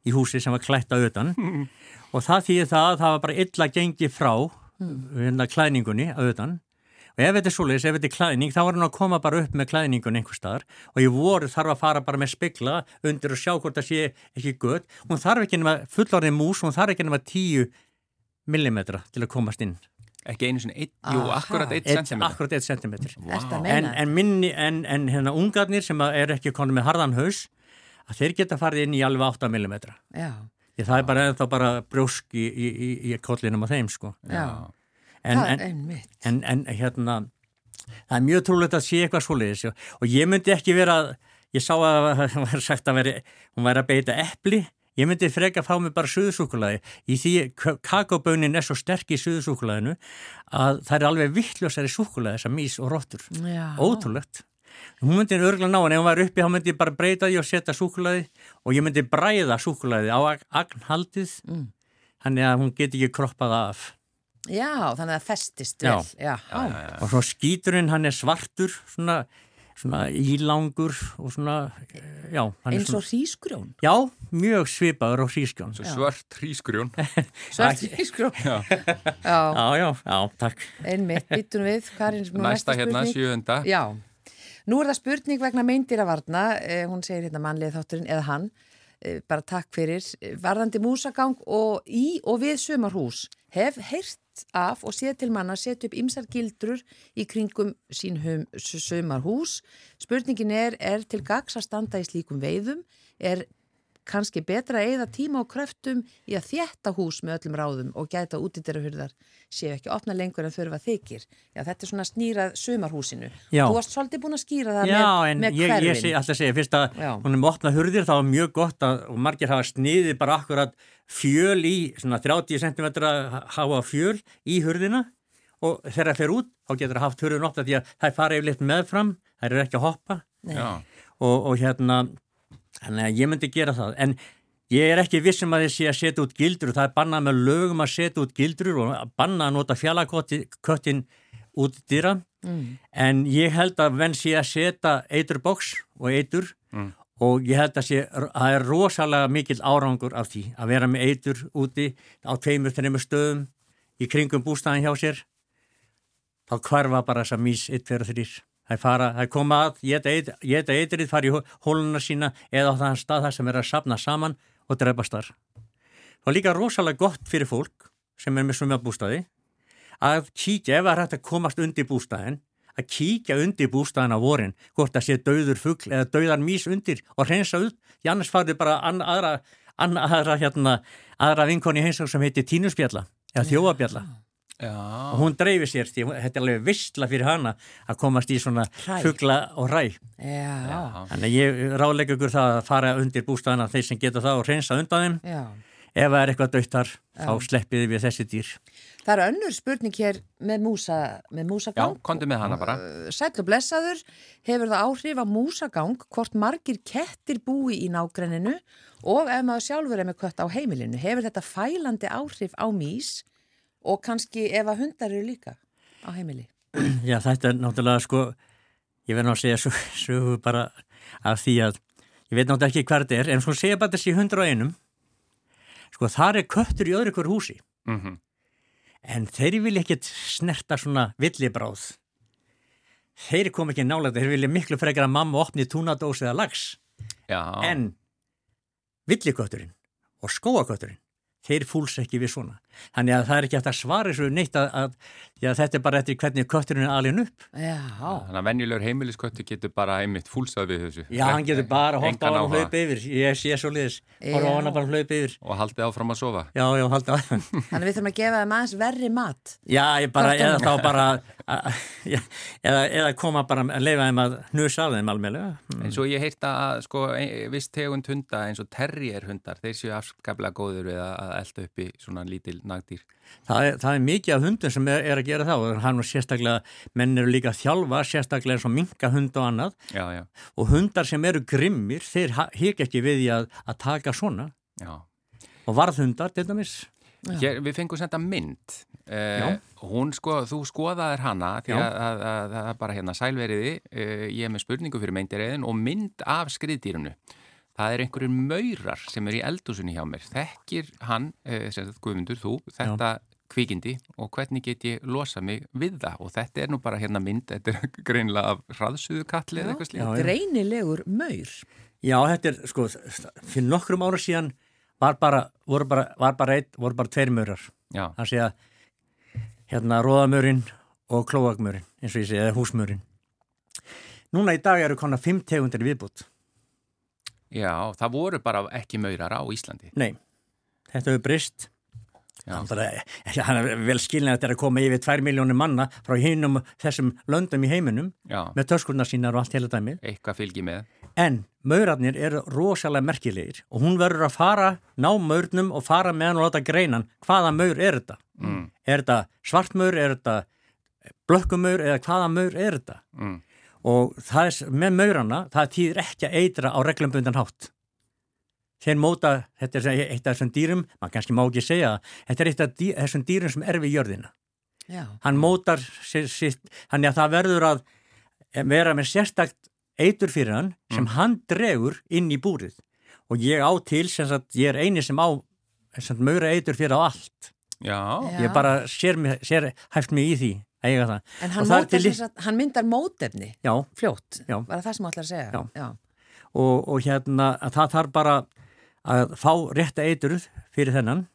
í húsi sem var klætt á auðan mm. og það þýðir það að það var bara illa gengið frá mm. klæningunni á auðan og ef þetta er svoleiðis, ef þetta er klæning þá var hann að koma bara upp með klæningun einhver staðar. Og ég voru þarf að fara bara með spegla undir og sjá hvort það sé ekki gött. Hún þarf ekki nema fullorðið mús hún þarf ekki nema 10 mm til að komast inn. Ekki einu sinni, ein, jú, akkurat 1 cm akkurat 1 cm wow. en, en, minni, en, en hérna ungarnir sem er ekki konið með harðan haus að þeir geta farið inn í alveg 8 mm því það er bara ennþá bara brjósk í, í, í, í kollinum á þeim sko. En, einmitt. en, en hérna það er mjög trúlegt að sé eitthvað svoleiðis og ég myndi ekki vera ég sá að það var sagt að veri, hún væri að beita eppli ég myndi freka að fá mig bara suðsúkulæði í því kakobönin er svo sterk í suðsúkulæðinu að það er alveg vittljósari súkulæði þessar mís og róttur ótrúlegt Hún myndi örgulega ná en ef hún var uppi þá myndi ég bara breyta því og setja súkulaði og ég myndi bræða súkulaði á agnhaldið mm. þannig að hún geti ekki kroppað af. Já, þannig að það festist vel. Já. Já, já, og svo skíturinn hann er svartur, svona, svona ílangur og svona, já. Eins og hrísgrjón? Já, mjög svipaður á hrísgrjón. Svart hrísgrjón. Svart hrísgrjón. já. já, já, já, takk. Einmitt, byttum við. Næsta, næsta hérna, sjöunda. Já. Nú er það spurning vegna meindýravarna, eh, hún segir hérna mannlega þátturinn eða hann, eh, bara takk fyrir, varðandi músagang og í og við sömarhús hef heyrt af og séð til manna setja upp ymsar gildrur í kringum sín sömarhús. Spurningin er, er til gags að standa í slíkum veiðum, er kannski betra að eigða tíma og kröftum í að þjætta hús með öllum ráðum og gæta útýttirahurðar séu ekki opna lengur en þurfa þykir. Já, þetta er svona snýrað sumarhúsinu. Já. Þú varst svolítið búin að skýra það Já, með, en með ég, hverfin. ég sé, alltaf segja fyrst að Já. hún er með opna hurðir þá er mjög gott að, og margir hafa sniðið bara akkurat fjöl í, svona 30 cm hafa fjöl í hurðina og þegar það fer út þá getur það haft hurðin opna því að það fara yfirleitt meðfram, það að þannig að ég myndi gera það, en ég er ekki vissum að þið sé að setja út gildur það er bannað með lögum að setja út gildur og bannað að nota fjallaköttin út dýra. Mm. en ég held að venn sé að setja eiturboks og eitur Mm. og ég held að sé það er rosalega mikill árangur af því að vera með eitur úti á tveimur, þreimur stöðum í kringum bústæðin hjá sér. Þá hverfa bara þessa mís 1, 2 og 3 það það koma að geta eitrið, fara í hóluna sína eða á þann stað þar sem er að sapna saman og drefast þar þá er líka rosalega gott fyrir fólk sem er með svömmja bústæði að kíkja, ef það er hægt að komast undir bústæðin að kíkja undir bústæðin á vorin hvort það sé dauður fugl eða dauðar mís undir og hreinsa upp. Því annars farið bara an, aðra, an, aðra, hérna, aðra vinkonni heimsók sem heitir tínuspjalla eða þjóabjalla já. Og hún dreifir sér því þetta er alveg vistla fyrir hana að komast í svona Hræ. fugla og ræ Já, þannig að ég ráleika ykkur það að fara undir bústæðina þeir sem geta það og hreinsa undan þeim. Já. ef það er eitthvað döittar þá sleppiði við þessi dýr. Það er önnur spurning hér með, músa, með Já, músagang. komdu með hana bara. Sæll og blessaður, hefur það áhrif á músagang hvort margir kettir búi í nágrenninu og ef maður sjálfur er með kött á heimilinu, hefur þetta fælandi áhrif á mís og kannski ef að hundar eru líka á heimili? Já, þetta er náttúrulega sko, ég verð ná að segja sögu, bara af því að ég veit náttúrulega ekki hvað þetta er, en sko segja bara þessi 101 sko þar er köttur í öðru hver húsi. Mm en þeir vilja ekkert snerta svona villibráð. Þeir kom ekki nálega, þeir vilja miklu frekar að mamma opni túnadós eða lags Já, en villikötturinn og skóakötturinn þeir fúls ekki við svona þannig að það er ekki hægt að svara þessu neitt að, að, að þetta er bara eftir hvernig kötturinn er alin upp. Já, þannig að venjulegur heimilisköttu getur bara einmitt fúlsað við þessu. Já, hann getur bara að horta á hann og hlaupa yfir. Ég sé svo liðis, horfa á Já. hann að bara hlaupa yfir. Og haldið áfram að sofa. Já, já, halda á þannig að við þurfum að gefa þeim aðeins verri mat. Já, ég bara, eða þá bara að, já, eða, eða koma bara að leifa þeim að hnusa af þeim almeinlega En svo ég í nagdýr. Það er, það er mikið af hundum sem er, er að gera það og hann og sérstaklega, menn eru líka að þjálfa sérstaklega eins og minka hund og annað Já, já, og hundar sem eru grimmir, þeir hika ekki við því að, að taka svona já. og varðhundar, til dæmis Hér, við fengum senda mynd. Uh, hún sko, þú skoðaðir hana því að að- að það er bara hérna sælveriði, uh, ég er með spurningu fyrir meindireiðin og mynd af skriðdýrunu. Það er einhverjum maurar sem er í eldúsunni hjá mér. Þekkir hann, sem þetta Guðmundur, þú, þetta kvikindi og hvernig get ég losa mig við það og þetta er nú bara hérna mynd, þetta er greinlega af hraðsuðukalli eða eitthvað slíkt. Já, já. Greinilegur maur. Já, þetta er, sko, fyrir nokkrum ára síðan var bara, voru bara, var bara eitt, voru bara tveir maurar Já, það sé að hérna róðamörinn og klóakmörinn eins og ég segi, eða húsmörinn núna í dag eru konar fimm tegundir viðbútt já, það voru bara ekki maurar á Íslandi. nei, þetta hefur brist hann er vel skilin að þetta er að koma yfir tvær miljónir manna frá hinum þessum löndum í heiminum Já, með töskurnar sínar og allt heila dæmið. Eitthvað fylgi með. en maurarnir eru rosalega merkilegir og hún verður að fara, ná maurnum og fara með hann og láta greinan hvaða maur er þetta? Mm, er þetta svartmaur, er þetta blökkumaur eða hvaða maur er þetta? Mm. Og er með maurana, það týðir ekki að eitra á reglumbundan hátt. Þeir móta, þetta er eitt af þessum dýrum maður kannski má ekki segja þetta er eitt af dý, þessum dýrum sem er við jörðina. Já. hann mótar sér, sitt, hann er að það verður að vera með sérstakt eitur fyrir hann sem hann dregur inn í búrið. Og ég á til sem sagt, ég er eini sem á sem sagt, maura eitur fyrir á allt. Já, ég bara sér, sér hæft mig í því eiga það En hann, það til sagt, hann myndar mótefni já, fljótt, Já. var það það sem ætlar að segja? Já. Og, og hérna að það þarf bara að fá rétta eiturð fyrir þennan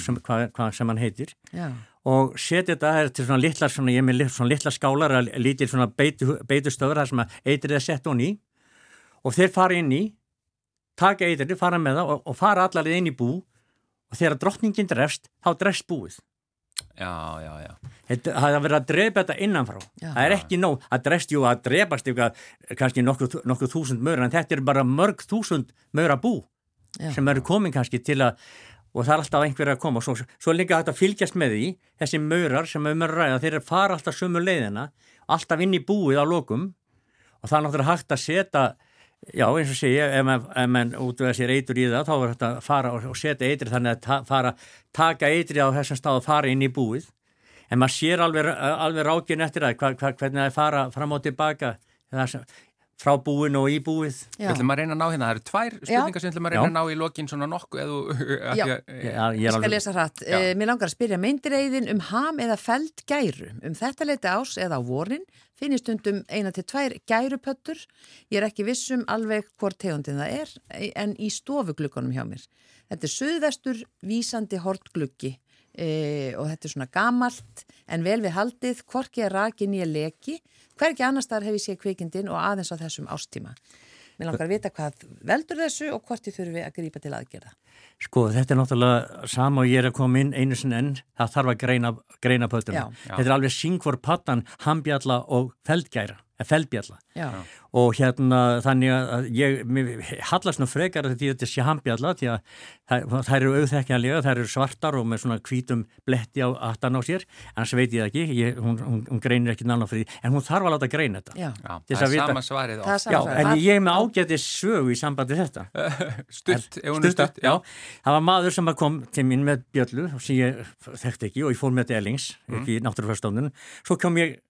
sem, hvað, hvað sem hann heitir Já. og setja þetta það til svona litlar, svona, ég með svona litlar skálar að lítil svona beitu, beitustöður þar sem að eitrið er sett honni í og þeir fara inn í taka eitrið, fara með það og, og fara allarið inn í bú og þegar drottningin drefst, þá drefst búið. Já, já, já. Þetta, það er að vera að drepa þetta innanfrá. Já. Það er ekki nóg að drefst jú að drepast eitthvað, kannski nokkuð nokku þúsund mögur, en þetta er bara mörg þúsund mögur að bú já. sem eru komin kannski til að, og það er alltaf einhverja að koma og svo, svo líka þetta fylgjast með því, þessi mögurar sem við mögum að ræða, þeir fara alltaf sömu leiðina, alltaf inn í búið á lokum og það er náttúrulega hægt að setja Já, eins og segja, ef mann útvöða sér eitur í það, þá er þetta að fara og setja eitri þannig að ta fara, taka eitri á þessum stað og fara inn í búið. En maður sér alveg, alveg rákin eftir það, hva, hva, hvernig það er fara fram og tilbaka frá búin og í búið. Við ætlum að reyna að ná hérna, það eru tvær spurningar sem við ætlum að reyna að ná í lokin svona nokkuð eða... Já, Já ég, ég skal lesa hratt. Uh, mér langar að spyrja meindireiðin um ham eða feld gæru. Um þetta leiti ás eða á vorin finnist undum eina til tvær gærupöttur. Ég er ekki vissum alveg hvort tegundin það er en í stofuglukkonum hjá mér. Þetta er söðvestur vísandi hortglukki e, og þetta er svona gamalt en vel við haldið, hvorki er rakin í að leki, hverki annar starf hef ég séð kvikindin og aðeins á þessum ástíma. Mér langar að vita hvað veldur þessu og hvort þið þurfum við að grípa til aðgerða. Sko þetta er náttúrulega sama og ég er að koma inn einu sinni enn, það þarf að greina, greina pötuna. Þetta er alveg syngvor pattan, hambjalla og feldgæra feldbjalla. Og hérna þannig að ég hallast nú frekar því að þetta sé hambjalla því að það, það eru auðþekkjanlega, það eru svartar og með svona hvítum bletti á aftan á sér. Annars veit ég það ekki, ég, hún, hún, hún greinir ekki náttúrulega fyrir því, en hún þarf að láta greina þetta. Já, Já það er sama svarið á Já, en ég er með ágætið sögu í sambandi þetta. Stutt, ef hún er stutt Já, það var maður sem kom til mín með bjöllu sem ég þekkti ekki og ég fór með þetta elings, ekki mm. náttúrulega svo kom ég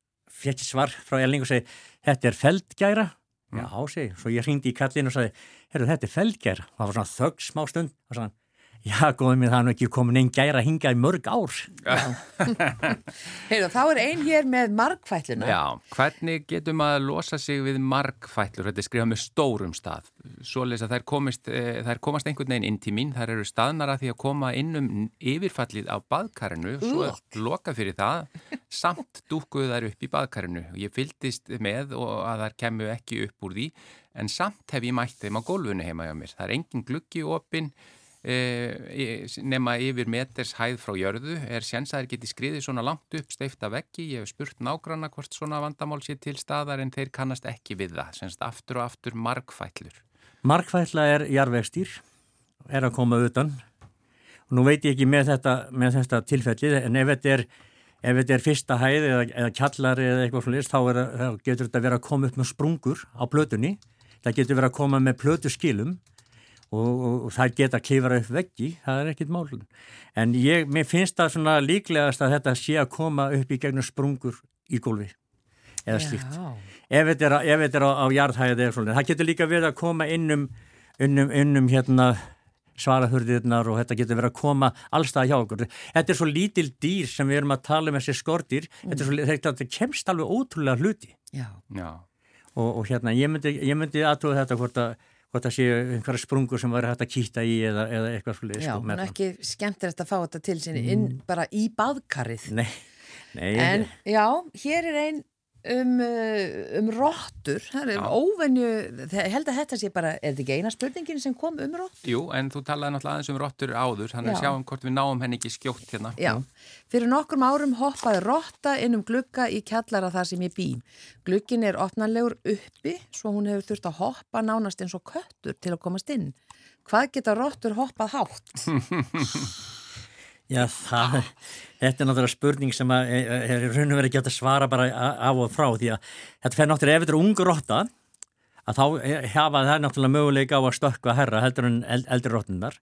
fekk svar frá Elning og segi þetta er feldgæra mm. já, segi, svo ég ringdi í kallin og segi þetta er feldgæra, það var svona þögg smá stund og svona Já, góðum mig, það er nú ekki komin einn gæra að hinga í mörg ár. Heyrðu, þá er einn hér með margfælluna. Já, hvernig getum að losa sig við margfællur? Þetta er skrifað með stórum stað. Svo lesa þær, komist, e, þær komast einhvern veginn inn til mín. Þær eru staðnara því að koma inn um yfirfallið á baðkarinu. Svo er loka fyrir það. Samt dúkuðu þær upp í baðkarinu. Ég fyldist með og að þær kemur ekki upp úr því. En samt hef ég mætt þeim á gólfunu heima hjá mér. Það er engin gluggi opinn E, nema yfir meters hæð frá jörðu. Er sénsaðir geti skriðið svona langt upp steifta veggi, ég hef spurt nágranna hvort svona vandamál sé til staðar en þeir kannast ekki við það, semst aftur og aftur markfællur. Markfælla er jarvegstýr, er að koma utan. Og nú veit ég ekki með þetta, með þetta tilfellið en ef þetta er, ef þetta er fyrsta hæð eða, eða kjallari eða eitthvað slúðist þá, þá getur þetta verið að koma upp með sprungur á plötunni, það getur verið að koma með plötu skilum og, og, og það geta klifra upp veggi, það er ekkit málun. En ég, mér finnst það svona líklegast að þetta sé að koma upp í gegnum sprungur í gólfi eða slíkt. Ef þetta er, ef þetta er á, á jarðhæðið eða svona. Það getur líka verið að koma innum, innum, innum hérna svarahurðirnar og þetta getur verið að koma allstað hjá okkur. Þetta er svo lítil dýr sem við erum að tala um þessi skortir, mm. þetta, svo, þetta kemst alveg ótrúlega hluti. Já. Já. Og, og hérna ég myndi, myndi aðtóða þetta hvort að hvort það séu einhverja sprungur sem var hægt að kýta í eða, eða eitthvað svolítið. Já, sko, ekki skemmtilegt að fá þetta til sinni inn mm. bara í baðkarið. Nei, nei. En já, hér er einn um, uh, um róttur það er óvenju, ég held að þetta sé bara er þetta ekki eina spurningin sem kom um róttur? Jú, en þú talaði náttúrulega aðeins um róttur áður þannig að sjáum hvort við náum henni ekki skjótt hérna. Já, fyrir nokkrum árum hoppaði rótta inn um glugga í kjallara þar sem ég bý. Gluggin er opnanlegur uppi svo hún hefur þurft að hoppa nánast eins og köttur til að komast inn. Hvað geta róttur hoppað hátt? Já, það, þetta er náttúrulega spurning sem er, er raun og verið gett að svara bara af og frá því að þetta fer náttúrulega ef þetta er ungu rotta að þá hafa það náttúrulega möguleika á að stökka herra heldur en eld, eldri rottundar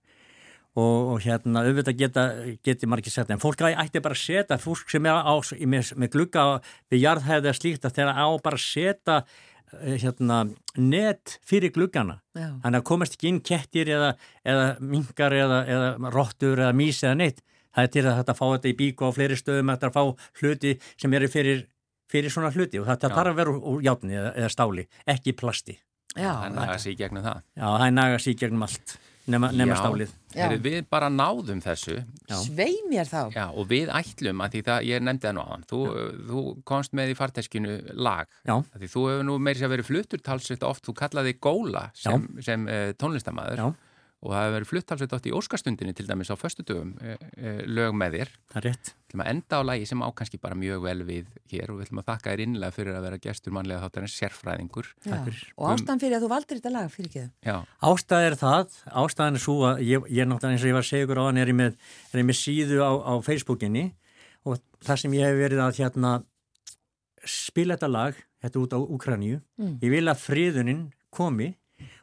og, og hérna auðvitað geta, geti margir setja en fólk ætti bara að setja, fólk sem er á, með, með glugga við jarðhæðið að þeirra á bara að setja eh, hérna net fyrir gluggana. Þannig að komast ekki inn kettir eða, eða mingar eða, eða rottur eða mís eða neitt það er til að þetta fá þetta í bíku á fleiri stöðum að þetta fá hluti sem eru fyrir, fyrir svona hluti og þetta þarf að vera úr játni eða, eða stáli, ekki plasti Já, það nagast í gegnum það Já, það nagast í gegnum allt nema, nema stálið. Já, við bara náðum þessu. Já. Svei mér þá. Já, og við ætlum að því það, ég nefndi það nú á hann, þú, þú komst með í farteskinu lag. Já. Því þú hefur nú meiri sér verið fluttur talsvitt oft, þú kallaði Góla sem, sem uh, tónlistamæður. Já og það hefur verið fluttalsveit átt í óskastundinni til dæmis á föstudögum e, e, lög með þér. Það er rétt. Við ætlum að enda á lagi sem ákanski bara mjög vel við hér og við ætlum að þakka þér innlega fyrir að vera gestur mannlega þáttarins sérfræðingur. Já, og ástæðan fyrir að þú valdir þetta lag fyrir ekki það? Já. Ástæðan er það, ástæðan er svo að ég, ég náttúrulega eins og ég var að segja ykkur á hann er ég með, er ég með síðu á, á Facebookinni og það sem ég hef verið að hérna, spila þetta lag, þetta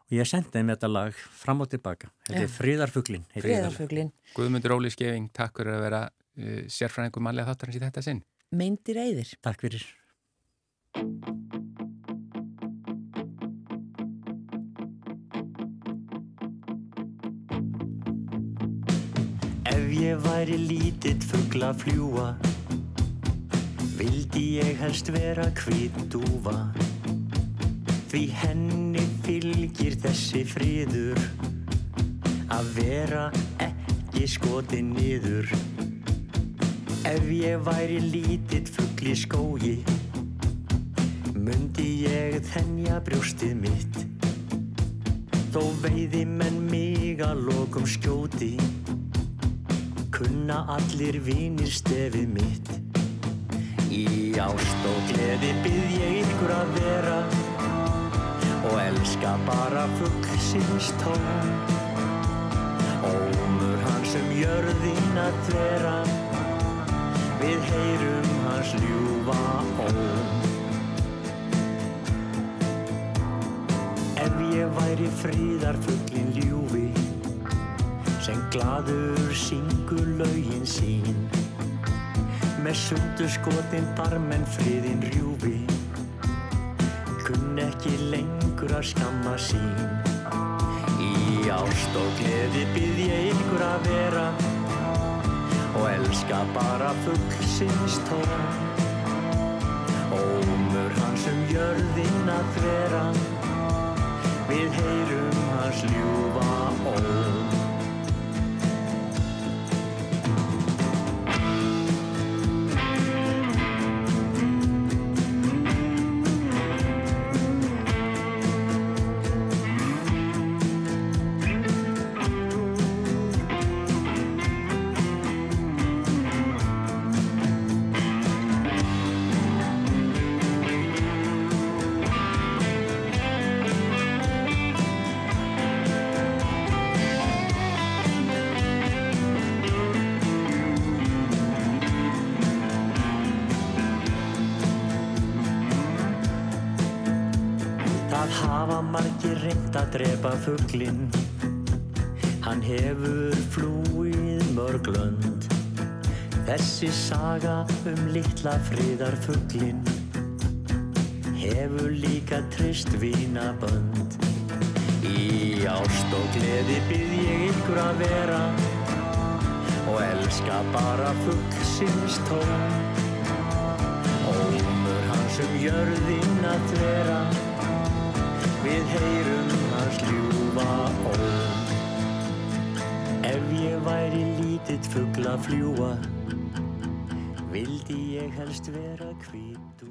og ég sendi þeim þetta lag fram og tilbaka. Þetta er Fríðarfuglin Fríðarfuglin Guðmundur Óli Skeving, takk fyrir að vera uh, sérfræðingum mannlega þáttarins í þetta sinn. Meindir æðir Takk fyrir. Ef ég væri lítill fuggla fljúa vildi ég helst vera hvít dúfa því henni fylgir þessi fríður að vera ekki skotin niður. Ef ég væri lítill fuggli skógi myndi ég þennja brjóstið mitt. Þó veiði menn mig að lokum skjóti kunna allir vinir stefið mitt. Í ást og gleði byð ég ykkur að vera og elska bara fuggsins tón. Ómur hans um jörðin að dvera við heyrum hans ljúfa óm Ef ég væri fríðarfugglin ljúfi sem gladur syngur laugin sín. Með sundu skotin barmenn friðin rjúfi að skamma sín. Í ást og gleði byð ég ykkur að vera og elska bara fuggsins tón Ómur hans um jörðin að vera við heyrum hans ljúfa óm að drepa fugglinn Hann hefur flúið mörglönd Þessi saga um litla fríðarfugglinn Hefur líka trist vínabönd. Í ást og gleði byrð ég ykkur að vera Og elska bara fuggsins tón. Ómur hans um jörðin að vera Við heyrum hans ljúfa óm Ef ég væri lítill fuggla fljúa Vildi ég helst vera hvít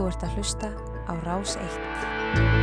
Þú ert að hlusta á Rás 1.